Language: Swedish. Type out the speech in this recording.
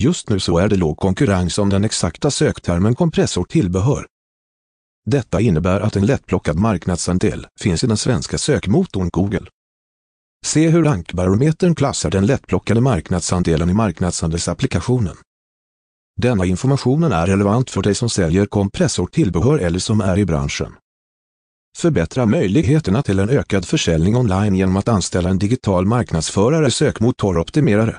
Just nu så är det låg konkurrens om den exakta söktermen kompressortillbehör. Detta innebär att en lättplockad marknadsandel finns i den svenska sökmotorn Google. Se hur rankbarometern klassar den lättplockade marknadsandelen i marknadsandelsapplikationen. Denna informationen är relevant för dig som säljer kompressortillbehör eller som är i branschen. Förbättra möjligheterna till en ökad försäljning online genom att anställa en digital marknadsförare sökmotoroptimerare.